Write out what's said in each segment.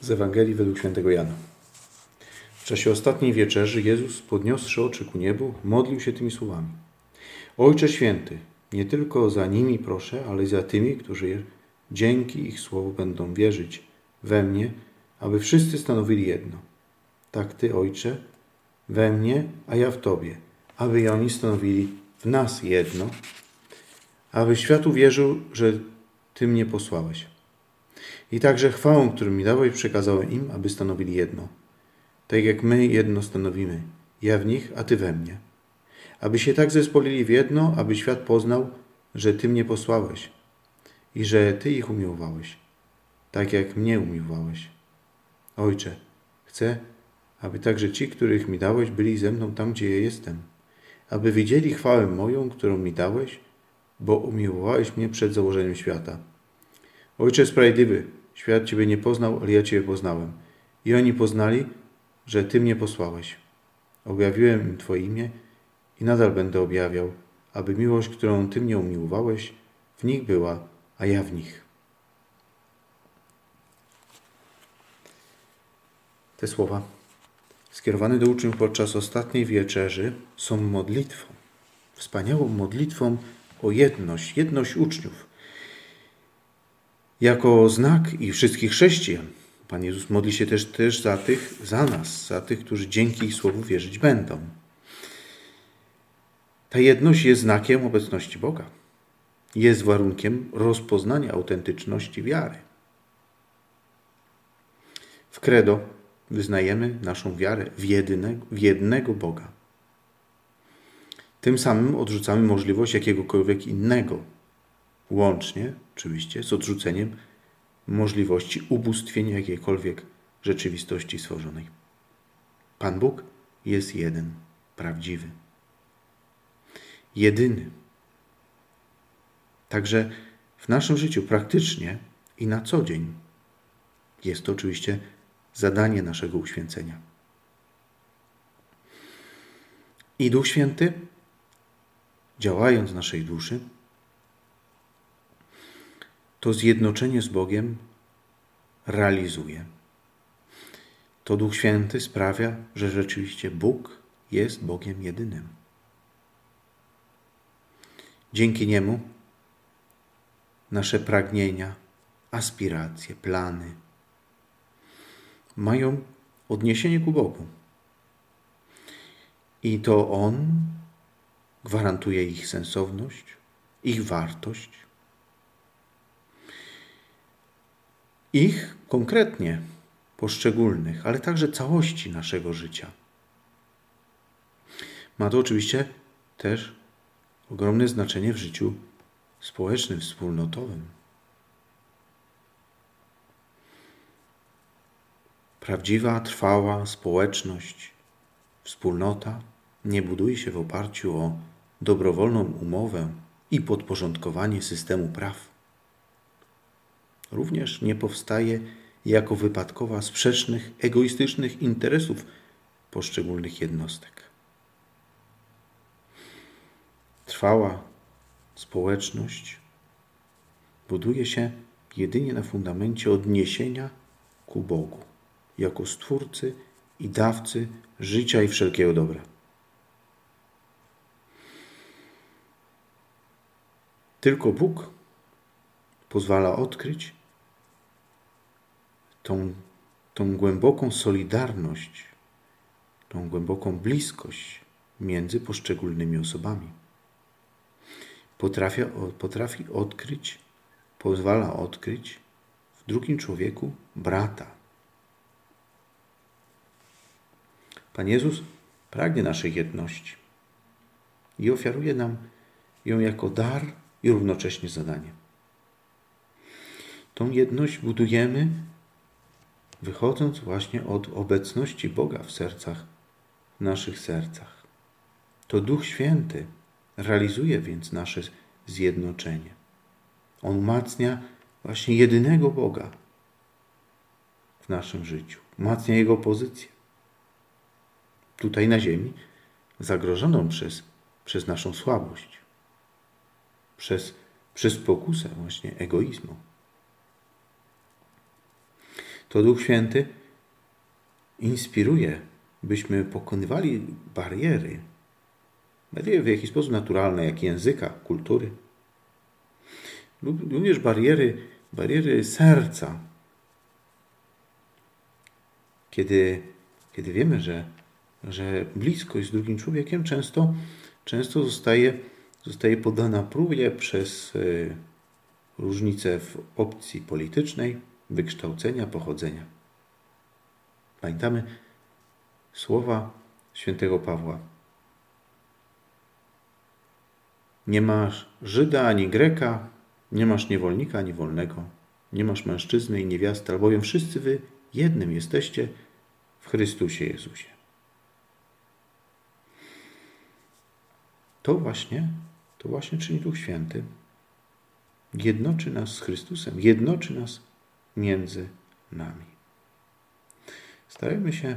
Z Ewangelii według świętego Jana. W czasie ostatniej wieczerzy Jezus, podniosszy oczy ku niebu, modlił się tymi słowami. Ojcze Święty, nie tylko za nimi proszę, ale i za tymi, którzy dzięki ich słowu będą wierzyć we mnie, aby wszyscy stanowili jedno. Tak Ty, Ojcze, we mnie, a ja w Tobie, aby i oni stanowili w nas jedno, aby świat uwierzył, że Ty mnie posłałeś. I także chwałą, którą mi dałeś, przekazałem im, aby stanowili jedno. Tak jak my jedno stanowimy, ja w nich, a Ty we mnie. Aby się tak zespolili w jedno, aby świat poznał, że Ty mnie posłałeś i że Ty ich umiłowałeś, tak jak mnie umiłowałeś. Ojcze, chcę, aby także ci, których mi dałeś, byli ze mną tam, gdzie ja jestem, aby widzieli chwałę moją, którą mi dałeś, bo umiłowałeś mnie przed założeniem świata. Ojcze sprawiedliwy, świat Ciebie nie poznał, ale ja Ciebie poznałem. I oni poznali, że Ty mnie posłałeś. Objawiłem im Twoje imię i nadal będę objawiał, aby miłość, którą Ty mnie umiłowałeś, w nich była, a ja w nich. Te słowa skierowane do uczniów podczas ostatniej wieczerzy są modlitwą, wspaniałą modlitwą o jedność, jedność uczniów. Jako znak i wszystkich chrześcijan. Pan Jezus modli się też, też za tych, za nas, za tych, którzy dzięki ich słowu wierzyć będą. Ta jedność jest znakiem obecności Boga. Jest warunkiem rozpoznania autentyczności wiary. W credo wyznajemy naszą wiarę w jednego, w jednego Boga. Tym samym odrzucamy możliwość jakiegokolwiek innego, łącznie oczywiście z odrzuceniem możliwości ubóstwienia jakiejkolwiek rzeczywistości stworzonej. Pan Bóg jest jeden, prawdziwy, jedyny. Także w naszym życiu praktycznie i na co dzień jest to oczywiście zadanie naszego uświęcenia. I Duch Święty, działając w naszej duszy, to zjednoczenie z Bogiem realizuje. To Duch Święty sprawia, że rzeczywiście Bóg jest Bogiem jedynym. Dzięki Niemu nasze pragnienia, aspiracje, plany mają odniesienie ku Bogu. I to On gwarantuje ich sensowność, ich wartość, ich konkretnie poszczególnych, ale także całości naszego życia. Ma to oczywiście też ogromne znaczenie w życiu społecznym, wspólnotowym. Prawdziwa, trwała społeczność, wspólnota nie buduje się w oparciu o dobrowolną umowę i podporządkowanie systemu praw również nie powstaje jako wypadkowa sprzecznych, egoistycznych interesów poszczególnych jednostek. Trwała społeczność buduje się jedynie na fundamencie odniesienia ku Bogu, jako Stwórcy i dawcy życia i wszelkiego dobra. Tylko Bóg pozwala odkryć tą, tą głęboką solidarność, tą głęboką bliskość między poszczególnymi osobami. Potrafi, potrafi odkryć, pozwala odkryć w drugim człowieku brata. Pan Jezus pragnie naszej jedności i ofiaruje nam ją jako dar i równocześnie zadanie. Tą jedność budujemy wychodząc właśnie od obecności Boga w sercach, w naszych sercach. To Duch Święty realizuje więc nasze zjednoczenie. On umacnia właśnie jedynego Boga w naszym życiu, umacnia Jego pozycję. Tutaj na ziemi, zagrożoną przez, przez naszą słabość, przez, przez pokusę właśnie egoizmu. To Duch Święty inspiruje, byśmy pokonywali bariery, bariery w jakiś sposób naturalne, jak języka, kultury, również bariery, bariery serca. Kiedy, kiedy wiemy, że, że bliskość z drugim człowiekiem często, często zostaje, zostaje podana próbie przez y, różnice w opcji politycznej, wykształcenia, pochodzenia. Pamiętamy słowa świętego Pawła. Nie masz Żyda ani Greka, nie masz niewolnika ani wolnego, nie masz mężczyzny i niewiasty, albowiem wszyscy wy jednym jesteście w Chrystusie Jezusie. To właśnie, to właśnie czyni Duch Święty. Jednoczy nas z Chrystusem, jednoczy nas między nami. Starajmy się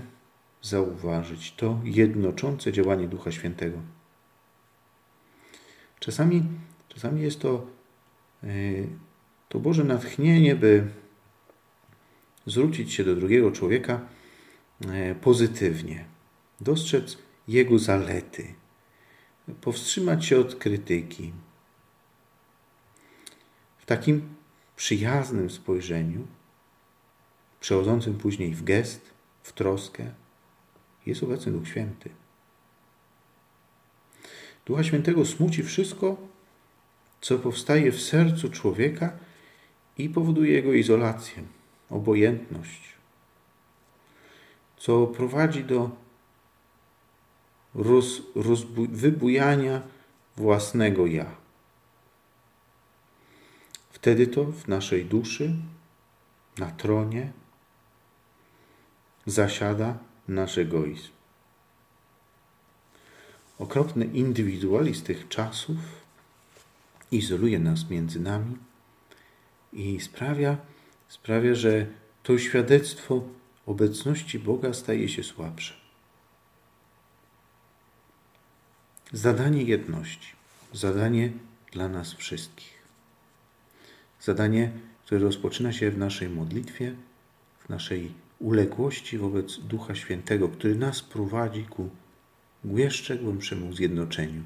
zauważyć to jednoczące działanie Ducha Świętego. Czasami, czasami jest to, yy, to Boże natchnienie, by zwrócić się do drugiego człowieka yy, pozytywnie, dostrzec jego zalety, powstrzymać się od krytyki. W takim przyjaznym spojrzeniu, przechodzącym później w gest, w troskę, jest obecny Duch Święty. Ducha Świętego smuci wszystko, co powstaje w sercu człowieka i powoduje jego izolację, obojętność, co prowadzi do roz, wybujania własnego ja. Wtedy to w naszej duszy, na tronie, zasiada nasz egoizm. Okropny indywidualizm tych czasów izoluje nas między nami i sprawia, sprawia, że to świadectwo obecności Boga staje się słabsze. Zadanie jedności, zadanie dla nas wszystkich. Zadanie, które rozpoczyna się w naszej modlitwie, w naszej uległości wobec Ducha Świętego, który nas prowadzi ku jeszcze głębszemu zjednoczeniu,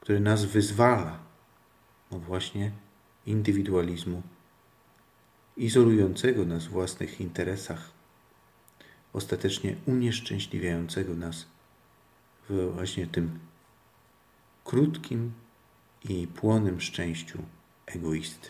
który nas wyzwala, no właśnie, indywidualizmu, izolującego nas w własnych interesach, ostatecznie unieszczęśliwiającego nas w właśnie tym krótkim i płonym szczęściu egoisty.